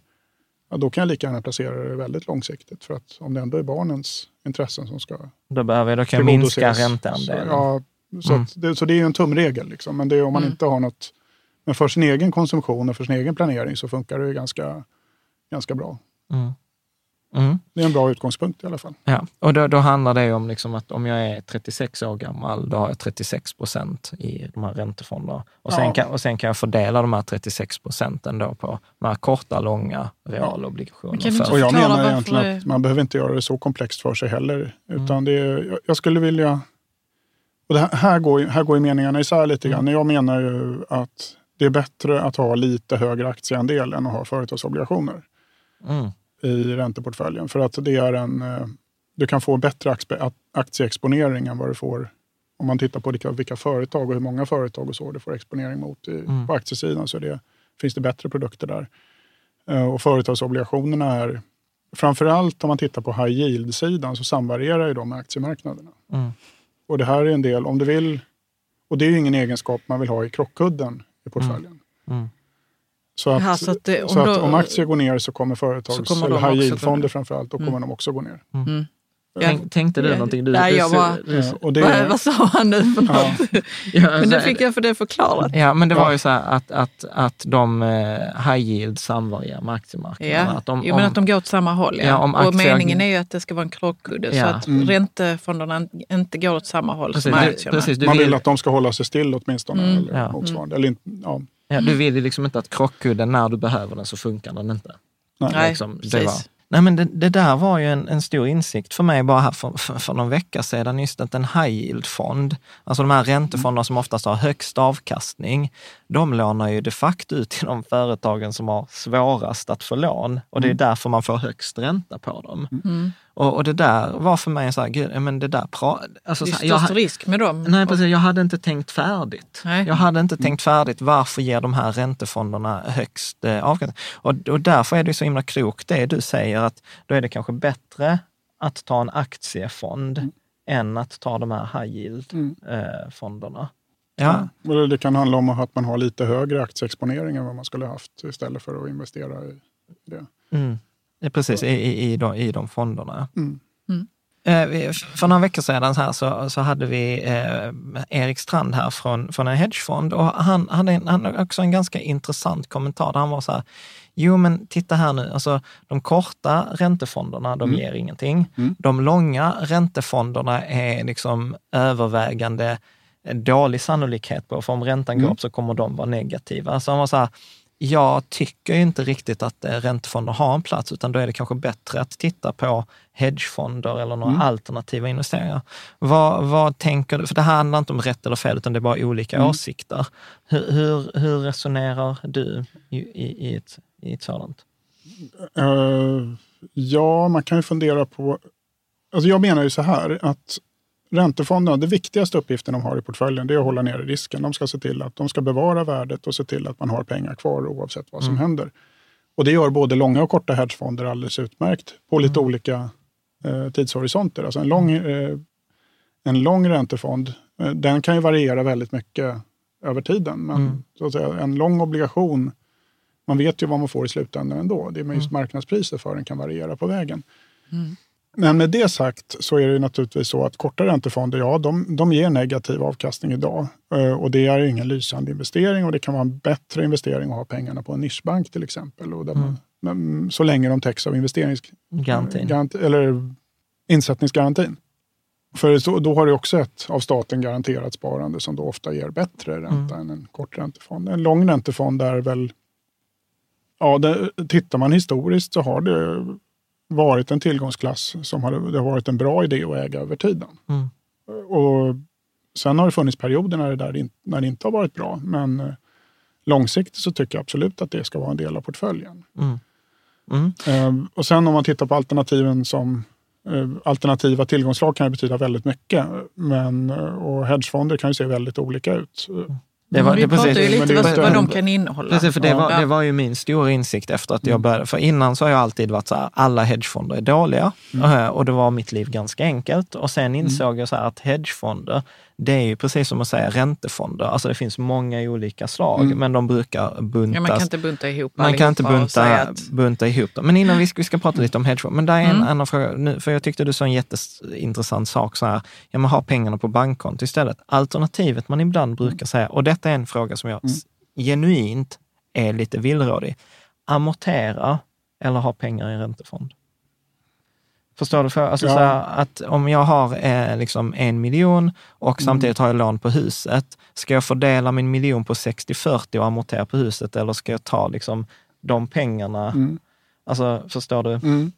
ja, då kan jag lika gärna placera det väldigt långsiktigt. För att om det ändå är barnens intressen som ska Då, behöver, då kan jag minska ränteandelen. Så, ja, så, Mm. det, så det är ju en tumregel. Liksom. Men det är om man Mm. inte har något... Men för sin egen konsumtion och för sin egen planering så funkar det ju ganska, ganska bra. Mm. Mm. Det är en bra utgångspunkt i alla fall. Ja, och då, då handlar det om liksom att om jag är 36 år gammal, då har jag 36 procent i de här räntefonderna. Och sen, Ja. kan, och sen kan jag fördela de här 36 procenten då på de här korta, långa realobligationer. För- inte Och jag menar egentligen det- att man behöver inte göra det så komplext för sig heller. Mm. Utan det är, jag, jag skulle vilja... Och det här, här, går, här går ju meningarna isär lite Mm. grann. Jag menar ju att det är bättre att ha lite högre aktieandel än att ha företagsobligationer. Mm. i ränteportföljen. För att det är en, eh, du kan få bättre aktieexponering än vad du får om man tittar på vilka, vilka företag och hur många företag och så du får exponering mot. I, Mm. På aktiesidan så det, finns det bättre produkter där. Eh, Och företagsobligationerna är, framförallt om man tittar på high yield-sidan så samvarierar ju de med aktiemarknaderna. Mm. Och det här är en del, om du vill, och det är ju ingen egenskap man vill ha i krockkudden i portföljen. Mm. Så att, Jaha, så att det- så om att då- om aktier går ner så kommer företags, Så kommer eller de high yield-fonder gå ner. framförallt, då kommer Mm. de också gå ner. Mm. Tänk, tänkte du någonting? Du, Nej, jag du, Ja, och det, Vad, vad sa han nu för Ja. något? Ja, Men nu fick jag för det förklarat. Ja, men det var ju så här att, att, att de eh, high yield samvarierar med aktiemarknaden. Ja, Att de, jo, men att de går åt samma håll. Ja. Ja, om och aktier- meningen är ju att det ska vara en krockkudde så att Mm. räntefonderna inte går åt samma håll Precis, som du, aktierna. precis, du man vill vill, att de ska hålla sig still åtminstone. Mm. Eller Ja. motsvarande. Eller, ja, ja, du vill ju liksom inte att krockkudden, när du behöver den så funkar den inte. nej. Liksom, det precis. var- Nej, men det, det där var ju en, en stor insikt för mig bara här för, för, för någon vecka sedan, just att en high yield-fond, alltså de här räntefonderna som oftast har högst avkastning, de lånar ju de facto ut till de företagen som har svårast att få lån och det är därför man får högst ränta på dem. Mm. Och, och det där var för mig så här, gud, ja, men det där pra, alltså, Det är jag, risk med dem. Nej, precis. Jag hade inte tänkt färdigt. Nej. Jag hade inte tänkt färdigt. Varför ger de här räntefonderna högst eh, avkastning? Och, och därför är det så himla klokt det du säger, att då är det kanske bättre att ta en aktiefond än att ta de här high Mm. yield-fonderna. ja. Eller det kan handla om att man har lite högre aktieexponering än vad man skulle ha haft istället för att investera i det. Mm. Ja, precis, i, i, i, de, i de fonderna. Mm. Eh, vi- För några veckor sedan så, här, så, så hade vi eh, Erik Strand här från, från en hedgefond och han hade en, han hade också en ganska intressant kommentar där han var så här, jo men titta här nu, alltså de korta räntefonderna, de Mm. ger ingenting. Mm. De långa räntefonderna är liksom övervägande dålig sannolikhet på, för om räntan går Mm. upp så kommer de vara negativa. Så han var så här, jag tycker inte riktigt att räntefonder har en plats, utan då är det kanske bättre att titta på hedgefonder eller några Mm. alternativa investeringar. Vad, vad tänker du? För det här handlar inte om rätt eller fel, utan det är bara olika Mm. åsikter. Hur, hur, hur resonerar du i, i, i, ett, i ett sådant? Eh, ja, man kan ju fundera på... Alltså jag menar ju så här att räntefonderna, det viktigaste uppgiften de har i portföljen, det är att hålla nere risken. De ska se till att de ska bevara värdet och se till att man har pengar kvar oavsett vad som Mm. händer. Och det gör både långa och korta hedgefonder alldeles utmärkt på lite olika eh, tidshorisonter. Alltså en lång, eh, en lång räntefond, eh, den kan ju variera väldigt mycket över tiden. Men Mm. så att säga, en lång obligation, man vet ju vad man får i slutändan ändå. Det är Mm. just marknadspriset för den kan variera på vägen. Men med det sagt så är det naturligtvis så att korta räntefonder, ja, de, de ger negativ avkastning idag. Eh, Och det är ingen lysande investering och det kan vara en bättre investering att ha pengarna på en nischbank till exempel. Och där man, så länge de täcks av investerings, Garantin. garanti, eller insättningsgarantin. För så, då har du också ett av staten garanterat sparande som då ofta ger bättre ränta än en kort räntefond. En lång räntefond är väl, ja, det, tittar man historiskt så har det varit en tillgångsklass som har, det har varit en bra idé att äga över tiden. Mm. Och sen har det funnits perioder när det, där när det inte har varit bra, men eh, långsiktigt så tycker jag absolut att det ska vara en del av portföljen. Mm. Mm. Eh, och sen om man tittar på alternativen som eh, alternativa tillgångslag kan ju betyda väldigt mycket. Men, eh, och hedgefonder kan ju se väldigt olika ut. Det var, vi det, pratar precis, ju lite det vad, vad de kan innehålla. Precis, för det, var, Ja. det var ju min stora insikt efter att jag Mm. började. För innan så har jag alltid varit så här, alla hedgefonder är dåliga. Mm. Eh, Och då var mitt liv ganska enkelt. Och sen insåg jag så här att hedgefonder, det är ju precis som att säga räntefonder. Alltså det finns många olika slag, Mm. men de brukar buntas. Ja, man kan inte bunta ihop Man kan inte bunta, att bunta ihop dem. Men innan vi ska, vi ska prata lite om hedgefond. Men där är en Mm. annan fråga, nu, för jag tyckte du sa en jätteintressant sak, så här, ja, man har pengarna på bankkonto istället. Alternativet man ibland brukar säga, och detta är en fråga som jag Mm. genuint är lite villrådig. Amortera eller ha pengar i en räntefond? Förstår du? För, alltså Ja. här, att om jag har eh, liksom en miljon och Mm. samtidigt har jag lån på huset, ska jag fördela min miljon på 60-40 och amortera på huset eller ska jag ta liksom de pengarna? Mm. Alltså, förstår du? Mm.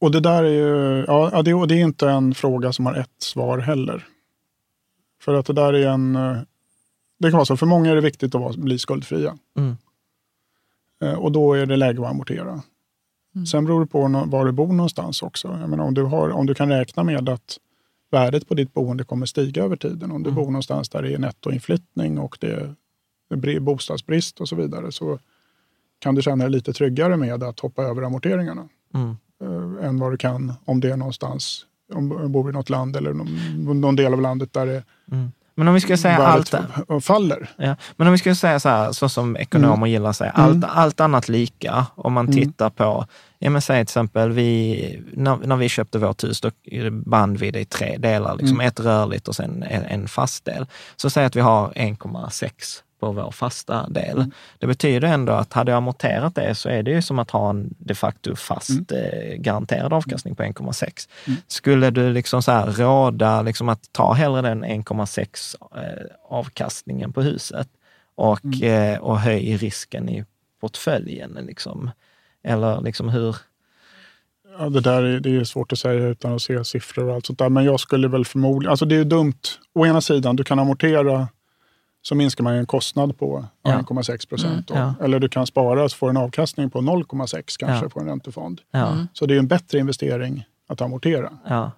Och det där är ju, ja, det, och det är inte en fråga som har ett svar heller. För att det där är en, eh, det kan vara så, för många är det viktigt att vara, bli skuldfria. Mm. Eh, Och då är det läge att amortera. Sen beror det på var du bor någonstans också. Jag menar, om, du har, om du kan räkna med att värdet på ditt boende kommer stiga över tiden. Om du bor någonstans där det är nettoinflyttning och det är bri- bostadsbrist och så vidare så kan du känna dig lite tryggare med att hoppa över amorteringarna Mm. eh, än vad du kan om det är någonstans, om du bor i något land eller någon, någon del av landet där det Men om vi ska säga allt, faller. ja, men om vi ska säga så här, så som ekonomer gillar att säga, allt, allt annat lika, om man tittar på, ja men säg till exempel, vi, när, när vi köpte vårt hus, då band vi det i tre delar, liksom ett rörligt och sen en, en fast del. Så säg att vi har 1,6 på vår fasta del. Det betyder ändå att hade jag amorterat det så är det ju som att ha en de facto fast eh, garanterad avkastning på 1,6. Skulle du liksom så här råda liksom att ta hellre den 1,6 eh, avkastningen på huset och, eh, och höj risken i portföljen? Liksom. Eller liksom hur? Ja, det där är, det är svårt att säga utan att se siffror och allt sånt där. Men jag skulle väl förmodligen, alltså det är ju dumt. Å ena sidan, du kan amortera så minskar man ju en kostnad på Ja. 1,6 procent. Mm, ja. Eller du kan spara så får en avkastning på 0,6 kanske Ja. på en räntefond. Ja, Så det är ju en bättre investering att amortera ja,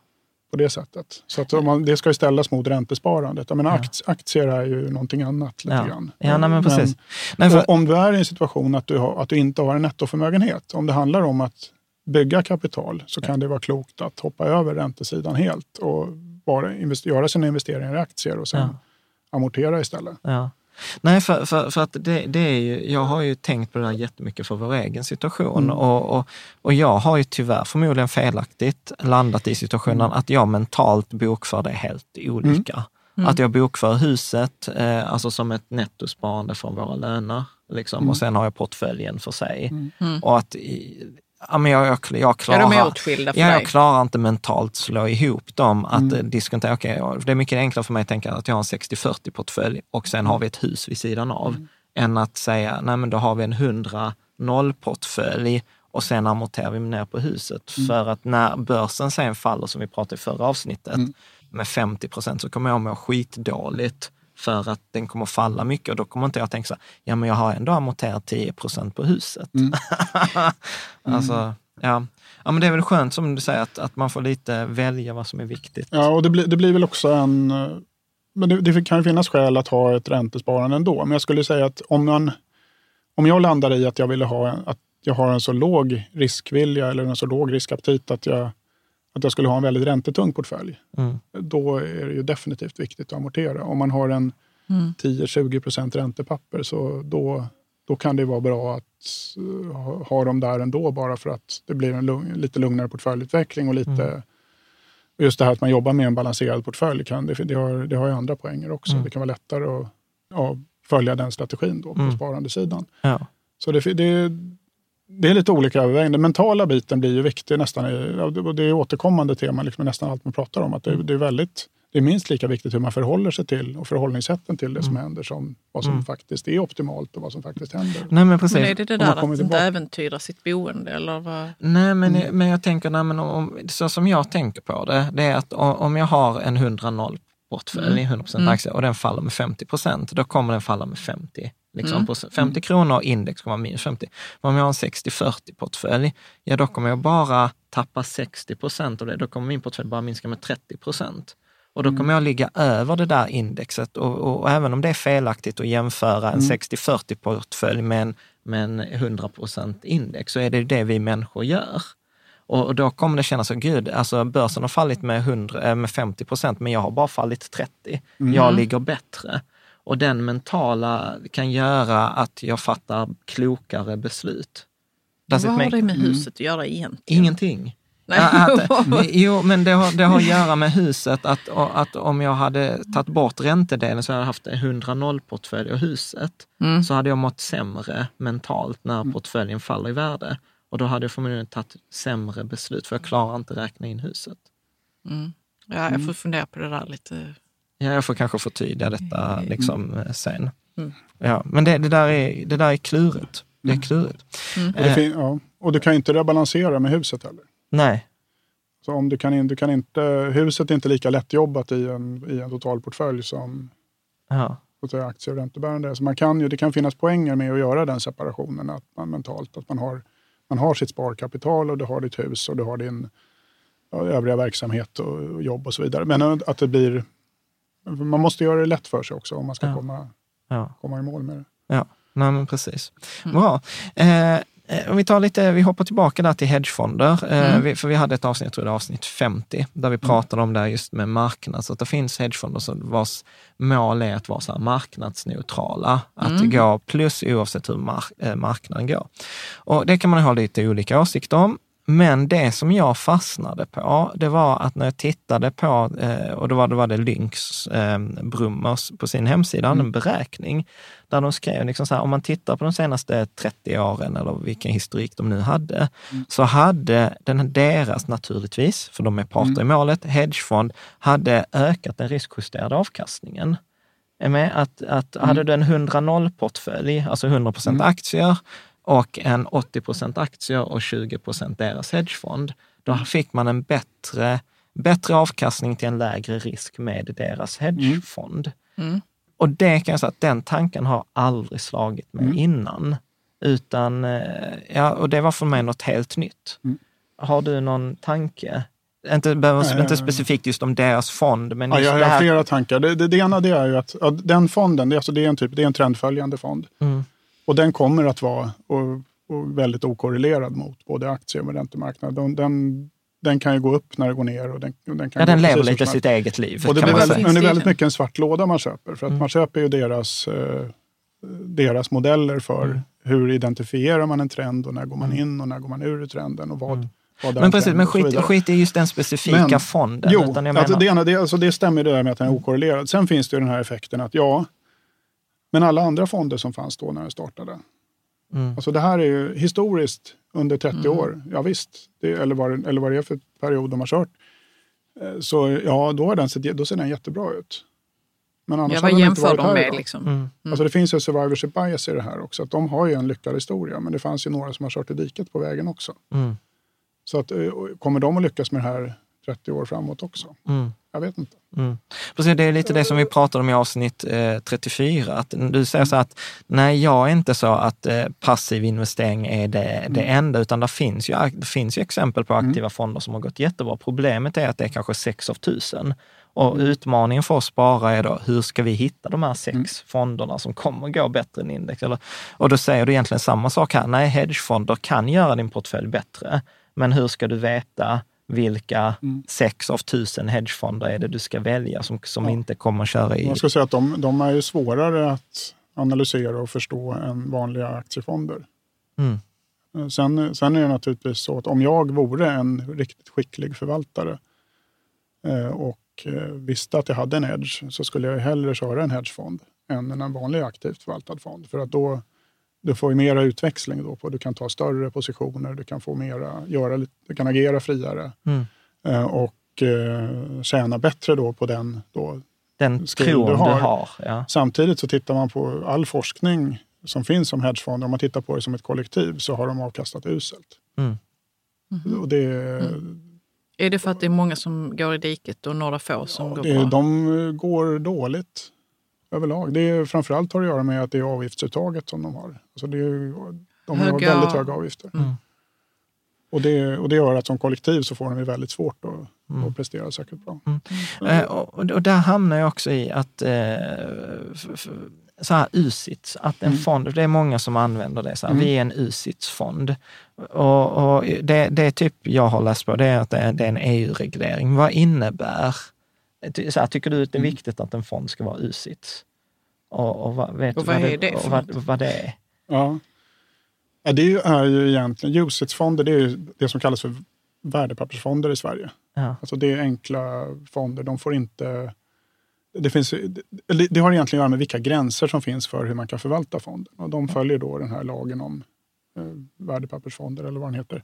på det sättet. Så att om man, det ska ju ställas mot räntesparandet. Jag menar, Ja. aktier, aktier är ju någonting annat lite ja. grann. ja nej, men precis. Nej, för, Och om du är i en situation att du, har, att du inte har en nettoförmögenhet, om det handlar om att bygga kapital, så kan det vara klokt att hoppa över räntesidan helt och bara invest- göra sina investeringar i aktier och sen Ja. Amortera istället. Ja. Nej, för, för, för att det, det är ju, jag har ju tänkt på det här jättemycket för vår egen situation Mm. och, och, och jag har ju tyvärr förmodligen felaktigt landat i situationen Mm. att jag mentalt bokför det helt olika. Att jag bokför huset eh, alltså som ett nettosparande från våra löner liksom, Mm. och sen har jag portföljen för sig. Och att ja, men jag, jag, jag klarar... Ja, de är åtskilda för Ja, jag dig. klarar inte mentalt slå ihop dem. Att Mm. mm. diskontera, ja, det är mycket enklare för mig att tänka att jag har en 60-40 portfölj och sen har vi ett hus vid sidan av. Mm. Än att säga, nej men då har vi en 100-0 portfölj och sen amorterar vi ner på huset. Mm. För att när börsen sen faller, som vi pratade i förra avsnittet, Mm. med 50 procent så kommer jag må skitdåligt för att den kommer falla mycket och då kommer inte jag tänka så här, ja men jag har ändå amorterat 10 procent på huset. Mm. alltså, ja. ja, men det är väl skönt som du säger att, att man får lite välja vad som är viktigt. Ja, och det, blir, det blir väl också en... Men det, det kan ju finnas skäl att ha ett räntesparande ändå. Men jag skulle säga att om, man, om jag landar i att jag ville ha en, att jag har en så låg riskvilja eller en så låg riskaptit att jag, att jag skulle ha en väldigt räntetung portfölj. Mm. Då är det ju definitivt viktigt att amortera. Om man har en Mm. 10-20 procent räntepapper så då, då kan det vara bra att eh, ha, ha dem där ändå bara för att det blir en lugn, lite lugnare portföljutveckling och lite Mm. Just det här att man jobbar med en balanserad portfölj, kan, det, det, har, det har ju andra poänger också. Mm. Det kan vara lättare att ja, följa den strategin då på Mm. sparandesidan. Ja. Så det, det, det är lite olika överväganden. Den mentala biten blir ju viktig nästan. det- och Det är återkommande tema liksom, nästan allt man pratar om. Att det, Mm. det, är väldigt, det är minst lika viktigt hur man förhåller sig till och förhållningssätten till det som händer som vad som Mm. faktiskt är optimalt och vad som faktiskt händer. Nej men precis. Men är det det där att inte äventyra sitt boende eller vad? Nej, men, Mm. men jag tänker, nej, men om, så som jag tänker på det, det är att om jag har en 100-0 portfölj, 100% Mm. aktier, och den faller med 50 procent, då kommer den falla med 50. Liksom, Mm. på 50 kronor och index kommer vara minus 50. Men om jag har en 60-40 portfölj, ja då kommer jag bara tappa 60 procent av det. Då kommer min portfölj bara minska med 30 procent. Och då kommer jag ligga över det där indexet. Och, och, och även om det är felaktigt att jämföra en 60-40 portfölj med en, med en 100 procent index, så är det det vi människor gör. Och, och då kommer det kännas så, gud, alltså börsen har fallit med, 100, eh, med 50 procent, men jag har bara fallit 30. Jag ligger bättre. Och den mentala kan göra att jag fattar klokare beslut. Does vad har det med huset att göra egentligen? Ingenting. Nej. Att, jo, men det har, det har att göra med huset, att, att om jag hade tagit bort räntedelen så hade jag haft en 100-0-portfölj och huset, Mm. så hade jag mått sämre mentalt när portföljen faller i värde. Och då hade jag förmodligen tagit sämre beslut, för jag klarar inte räkna in huset. Mm. Ja, jag får fundera på det där lite. Ja, jag får kanske förtydliga detta liksom, eh, sen. Mm. Ja, men det, det, där är, det där är klurigt. Det är klurigt. Och, det Eh, fin- ja. och du kan ju inte rebalansera med huset heller. nej, Så om du kan, in- du kan inte, huset är inte lika lättjobbat i en, i en totalportfölj som ja. aktier och räntebärande. Så man kan ju, det kan finnas poänger med att göra den separationen att man mentalt. Att man har, man har sitt sparkapital och du har ditt hus och du har din ja, övriga verksamhet och, och jobb och så vidare. Men att det blir... Man måste göra det lätt för sig också om man ska Ja. komma, ja. komma i mål med det. Ja, nej men precis. Bra. Eh, eh, om vi, tar lite, vi hoppar tillbaka där till hedgefonder, eh, vi, för vi hade ett avsnitt, jag tror det var avsnitt 50, där vi pratade om det här just med marknad. Så att det finns hedgefonder som vars mål är att vara så här marknadsneutrala, att gå plus oavsett hur mark, eh, marknaden går. Och det kan man ha lite olika åsikter om. Men det som jag fastnade på, det var att när jag tittade på, eh, och då var det, var det Lynx eh, Brummers på sin hemsida, en beräkning, där de skrev liksom så här, om man tittar på de senaste 30 åren eller vilken historik de nu hade, så hade den, deras naturligtvis, för de är parter i målet, hedgefond, hade ökat den riskjusterade avkastningen. Är med? Att, att Hade du en 100-0-portfölj, alltså 100 procent aktier, och en 80 procent aktier och 20 procent deras hedgefond, då fick man en bättre, bättre avkastning till en lägre risk med deras hedgefond. Mm. Och det kan jag säga att den tanken har aldrig slagit mig Mm. innan. Utan, eh, ja, och det var för mig något helt nytt. Mm. Har du någon tanke? Inte, behöver, inte specifikt just om deras fond, men Ja, jag har här. flera tankar. Det, det, det ena det är ju att ja, den fonden, det, är alltså, det, är en typ, det är en trendföljande fond. Mm. Och den kommer att vara och, och väldigt okorrelerad mot både aktier och räntemarknaden. Den, den, kan ju gå upp när det går ner. Och den, och den kan Ja, den lever lite sitt eget liv. Och det kan blir man väldigt, säga. men det är väldigt mycket en svart låda man köper. För att Mm. man köper ju deras, eh, deras modeller för Mm. hur identifierar man en trend och när går man in och när går man ur trenden och vad, Mm. Men precis, men skit, skit i just den specifika Men- fonden. Jo, utan jag alltså menar, det, ena, det, alltså det stämmer det där med att den är okorrelerad. Sen finns det ju den här effekten att ja, men alla andra fonder som fanns då när den startade. Mm. Alltså det här är ju historiskt under 30 år. Ja, visst, det, eller, vad, det- eller vad det är för period de har kört. Eh, Så ja, då, har den sett, då ser den jättebra ut. Men annars Ja, vad jämför de med liksom? mm. Alltså det finns ju survivorship bias i det här också. Att de har ju en lyckad historia, men det fanns ju några som har kört i diket på vägen också. Mm. Så att, eh, kommer de att lyckas med det här 30 år framåt också. Mm. Jag vet inte. Mm. Precis, det är lite det som vi pratade om i avsnitt eh, 34. Att du säger så att nej, jag är inte så att eh, passiv investering är det, det enda, utan det finns, ju, det finns ju exempel på aktiva fonder som har gått jättebra. Problemet är att det är kanske sex av tusen. Och utmaningen för oss sparare är då, hur ska vi hitta de här sex fonderna som kommer gå bättre än index? Eller, och då säger du egentligen samma sak här. Nej, hedgefonder kan göra din portfölj bättre, men hur ska du veta vilka sex av tusen hedgefonder är det du ska välja som, som inte kommer att köra i... Man ska säga att de, de är ju svårare att analysera och förstå än vanliga aktiefonder. Mm. Eh, Sen, sen är det naturligtvis så att om jag vore en riktigt skicklig förvaltare eh, och eh, visste att jag hade en hedge så skulle jag hellre köra en hedgefond än en vanlig aktivt förvaltad fond. För att då du får ju mera utväxling då på. Du kan ta större positioner, du kan få mera, göra, lite- du kan agera friare Mm. eh, och eh, tjäna bättre då på den då Den skill tron du du har. har. ja. Samtidigt så tittar man på all forskning som finns om hedgefonder, om man tittar på det som ett kollektiv, så har de avkastat uselt. Mm. Och det, Är det för att det är många som går i diket och några få som går det, bra? de går dåligt överlag. Det är, framförallt har det att göra med att det är avgiftsuttaget som de har. Alltså det är, de har Höga- väldigt höga avgifter. Mm. Och, det, och det gör att som kollektiv så får de väldigt svårt att, Mm. att prestera särskilt bra. Eh, och, och där hamnar jag också i att eh, f- f- så här USITS, att en fond, det är många som använder det, så här, vi är en USITS-fond. Och, och det, det typ jag har läst på, det är att det det är en EU-reglering. Vad innebär, så här, tycker du att det är viktigt att en fond ska vara USITS? Och, och vad, vet Och du vad vad är det och vad, vad det är? Ja. Ja, det är ju- är ju egentligen, UCITS-fonder det är ju det som kallas för värdepappersfonder i Sverige. Ja. Alltså det är enkla fonder, de får inte... Det, finns, det, det har egentligen att göra med vilka gränser som finns för hur man kan förvalta fonden. Och de följer då den här lagen om eh, värdepappersfonder eller vad den heter.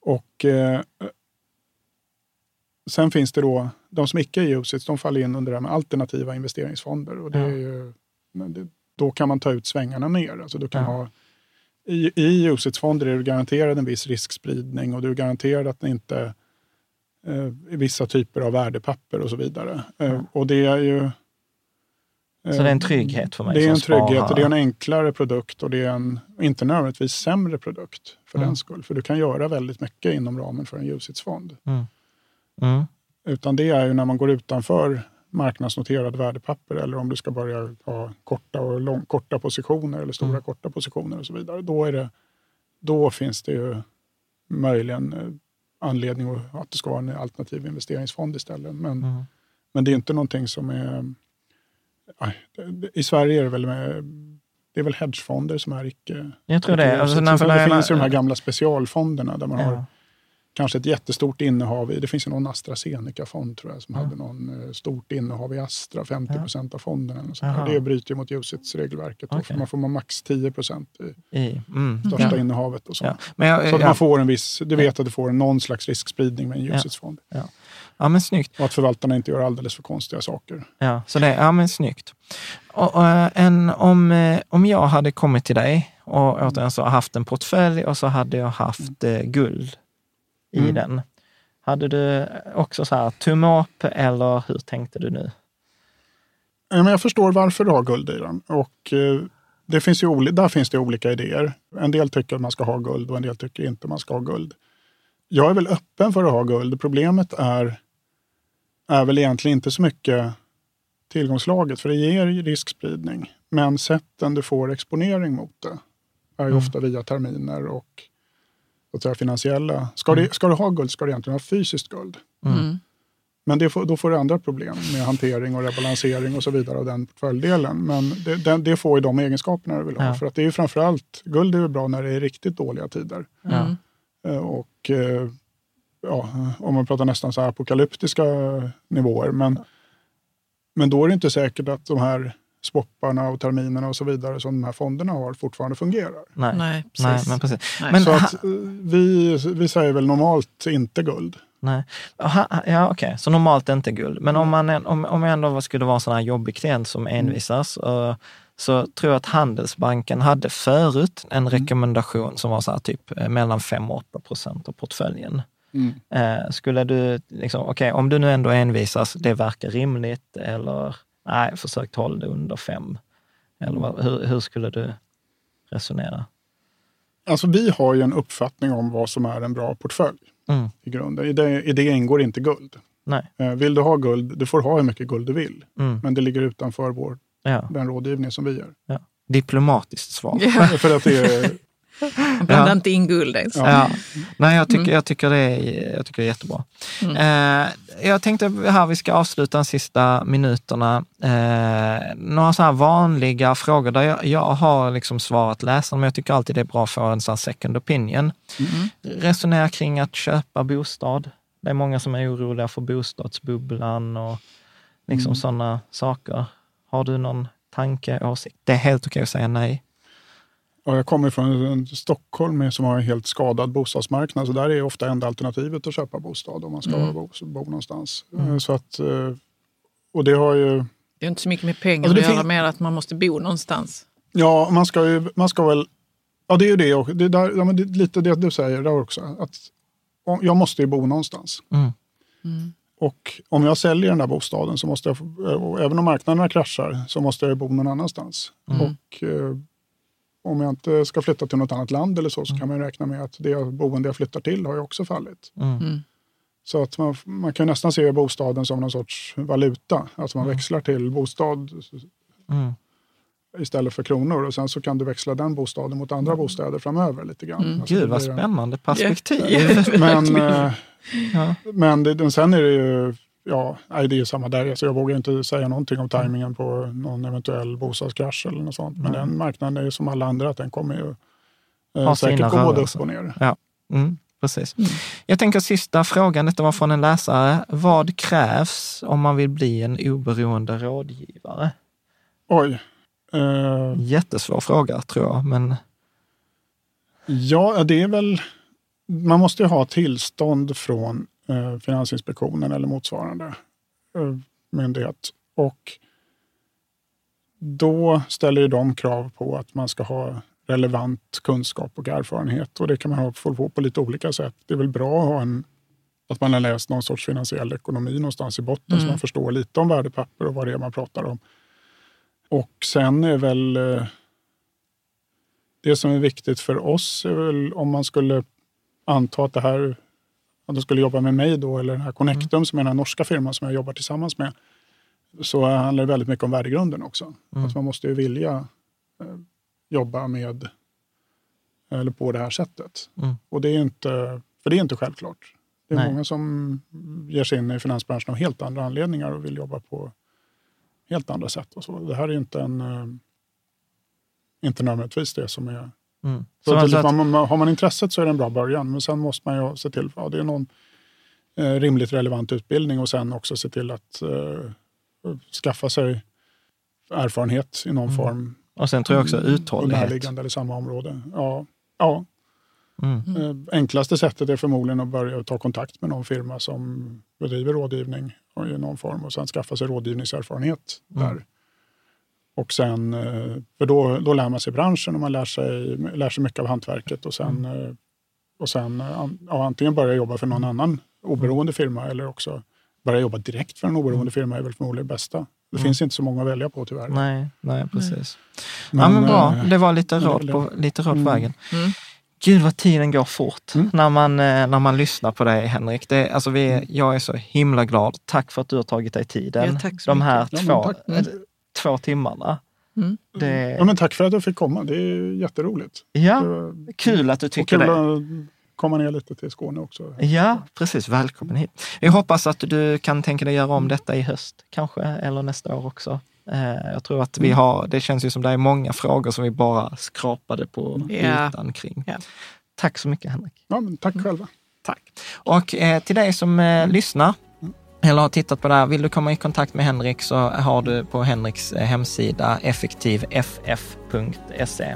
Och eh, sen finns det då, de som icke är UCITS, de faller in under det här med alternativa investeringsfonder. Och det är ju, det, då kan man ta ut svängarna mer. Alltså du kan ha, I i UCITS-fonder är du garanterad en viss riskspridning och du är garanterad att det inte eh, vissa typer av värdepapper och så vidare. Eh, och det är ju... eh, Så det är en trygghet för mig Det är en trygghet och det är en enklare produkt och det är en, inte nödvändigtvis sämre produkt för Mm. den skull. För du kan göra väldigt mycket inom ramen för en UCITS-fond. Mm. Utan det är ju när man går utanför marknadsnoterade värdepapper eller om du ska börja ha korta, och lång, korta positioner eller stora Mm. korta positioner och så vidare. Då, är det, då finns det ju möjligen eh, anledning att, det ska vara en alternativ investeringsfond istället. Men, Mm. men det är inte någonting som är... I Sverige är det väl med, det är väl hedgefonder som är icke... Jag tror det. Alltså, när- det finns ju de här gamla specialfonderna där man har Ja. Kanske ett jättestort innehav i, det finns ju någon AstraZeneca-fond tror jag som hade någon eh, stort innehav i Astra, 50 procent av fonden. Eller sånt där. Det bryter ju mot UCITS-regelverket. då, Okej. för Man får man max 10 procent i I, mm. största ja. innehavet. Och så. Ja. Men jag, Så att ja. man får en viss, du vet att du får någon slags riskspridning med en Ja. UCITS-fond. ja, men snyggt. Och att förvaltarna inte gör alldeles för konstiga saker. Ja, så det, ja men snyggt. Och, och, en, om, eh, om jag hade kommit till dig och återigen så haft en portfölj och så hade jag haft eh, guld i Mm. den. Hade du också så här tumme upp eller hur tänkte du nu? Jag förstår varför du har guld i den. Och, eh, det finns ju där finns det olika idéer. En del tycker att man ska ha guld och en del tycker inte att man ska ha guld. Jag är väl öppen för att ha guld. Problemet är, är väl egentligen inte så mycket tillgångslaget, för det ger riskspridning. Men sätten du får exponering mot det är ju Mm. ofta via terminer och så att finansiella. Ska, det, ska du ha guld ska du egentligen ha fysiskt guld. Mm. Men det får, då får du andra problem med hantering och rebalansering och så vidare av den portföljdelen. Men det, det, det får ju de egenskaperna du vill ha. Ja. För att det är ju framförallt, guld är ju bra när det är riktigt dåliga tider. Mm. Eh, Och eh, ja, om man pratar nästan så här apokalyptiska nivåer. Men, men då är det inte säkert att de här swapparna och terminerna och så vidare som de här fonderna har fortfarande fungerar. Nej, Nej, precis. Nej men precis. Nej. Men, Så att eh, vi, vi säger väl normalt inte guld. nej. Ha, ja, okej, så normalt inte guld. Men om, man, om, om jag ändå skulle vara en sån här jobbig klient som envisas, eh, så tror jag att Handelsbanken hade förut en rekommendation som var så här typ eh, mellan 5 och 8 procent av portföljen. Mm. Eh, skulle du, liksom, okej, om du nu ändå envisas, det verkar rimligt, eller nej, försök hålla det under fem. Eller vad, hur, hur skulle du resonera? Alltså vi har ju en uppfattning om vad som är en bra portfölj Mm. i grunden. I det, I det ingår inte guld. Nej. Eh, Vill du ha guld, du får ha hur mycket guld du vill. Mm. Men det ligger utanför vår, Ja, den rådgivning som vi gör. ja. Diplomatiskt svar. För att det är, man blandar Ja. inte in guld ens. Ja. Ja. Nej, jag tycker, jag, tycker det är, jag tycker det är jättebra. Eh, jag tänkte här, vi ska avsluta de sista minuterna. Eh, några så här vanliga frågor där jag, jag har liksom svarat läsaren, men jag tycker alltid det är bra att få en sån second opinion. Resonera kring att köpa bostad. Det är många som är oroliga för bostadsbubblan och liksom sådana saker. Har du någon tanke, åsikt? Det är helt okej att säga nej. Och jag kommer från Stockholm med- som har en helt skadad bostadsmarknad. Så där är ofta enda alternativet att köpa bostad om man ska Mm. bo, bo någonstans. Eh, Så att, eh, och det har ju... Det är inte så mycket med pengar Alltså, det att göra, mer att man måste bo någonstans. Ja, man ska ju man ska väl... Ja, det är ju det också. Det är, där, ja, men det är lite det du säger där också. Att jag måste ju bo någonstans. Mm. Och om jag säljer den där bostaden, så måste jag, och även om marknaderna kraschar, så måste jag bo någon annanstans. Och eh, om jag inte ska flytta till något annat land eller så, så kan man ju räkna med att det boende jag flyttar till har ju också fallit. Mm. Så att man, man kan nästan se bostaden som någon sorts valuta. Alltså man växlar till bostad Mm. istället för kronor och sen så kan du växla den bostaden mot andra bostäder framöver lite grann. Alltså Gud det vad en- spännande perspektiv. Men, eh, Ja. men det, den- sen är det ju, ja, nej, det är samma där. Alltså jag vågar inte säga någonting om tajmingen på någon eventuell bostadskrasch eller något sånt. Men den marknaden är ju som alla andra, att den kommer ju eh, Ha säkert gå både upp och ner. Ja, mm, precis. Jag tänker sista frågan, detta var från en läsare. Vad krävs om man vill bli en oberoende rådgivare? Oj. Eh, Jättesvår fråga tror jag, men ja, det är väl, man måste ju ha tillstånd från Finansinspektionen eller motsvarande eh, myndighet. Och då ställer ju de krav på att man ska ha relevant kunskap och erfarenhet. Och det kan man ha, få på, på lite olika sätt. Det är väl bra att ha en att man har läst någon sorts finansiell ekonomi någonstans i botten så man förstår lite om värdepapper och vad det är man pratar om. Och sen är väl eh, det som är viktigt för oss är väl om man skulle anta att det här att de skulle jobba med mig då eller den här Connectum som är den här norska firman som jag jobbar tillsammans med så handlar det väldigt mycket om värdegrunden också. Att man måste ju vilja eh, jobba med eller på det här sättet. Mm. Och det är inte, för det är inte självklart. Det är Nej. många som ger sig in i finansbranschen av helt andra anledningar och vill jobba på helt andra sätt. Och så. Det här är inte en eh, inte nödvändigtvis det som är... mm. Så Så att, alltså att, man, har man intresset så är det en bra början, men sen måste man ju se till att det är någon eh, rimligt relevant utbildning och sen också se till att eh, skaffa sig erfarenhet i någon form. och sen tror jag också Och uthållighet. närliggande eller samma område. Ja, ja. Mm. Eh, enklaste sättet är förmodligen att börja ta kontakt med någon firma som bedriver rådgivning i någon form och sen skaffa sig rådgivningserfarenhet där. Och sen, eh, för då, då lär man sig branschen och man lär sig, lär sig mycket av hantverket och sen, eh, och sen eh, ja, antingen börja jobba för någon annan oberoende firma eller också börja jobba direkt för en oberoende firma är väl förmodligen det bästa. Det finns inte så många att välja på tyvärr. Nej, nej, precis. ja, men Men, bra. Det var lite men råd på, lite råd på Mm. vägen. Mm. Gud vad tiden går fort Mm. när, man, när man lyssnar på dig Henrik. Det, alltså vi, jag är så himla glad. Tack för att du har tagit dig tiden. Ja, tack så De här Ja, men två, tack. Två timmarna. Mm. Det, Ja, men tack för att jag fick komma. Det är jätteroligt. ja, var- kul att du Och tycker kul det. att komma ner lite till Skåne också. Ja, precis. Välkommen hit. Jag hoppas att du kan tänka dig göra om detta i höst, kanske, eller nästa år också. Eh, Jag tror att vi har, det känns ju som det är många frågor som vi bara skrapade på Ja. ytan kring. Ja. Tack så mycket Henrik. Ja, men tack själva. Tack. Och eh, till dig som eh, lyssnar eller har tittat på det här, vill du komma i kontakt med Henrik så har du på Henriks eh, hemsida effektivff.se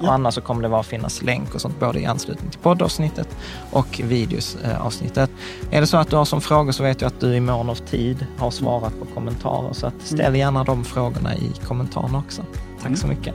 och annars så kommer det bara finnas länk och sånt både i anslutning till poddavsnittet och videosavsnittet. Är det så att du har som frågor så vet jag att du i mån av tid har svarat på kommentarer så att ställ gärna de frågorna i kommentarerna också. Tack så mycket.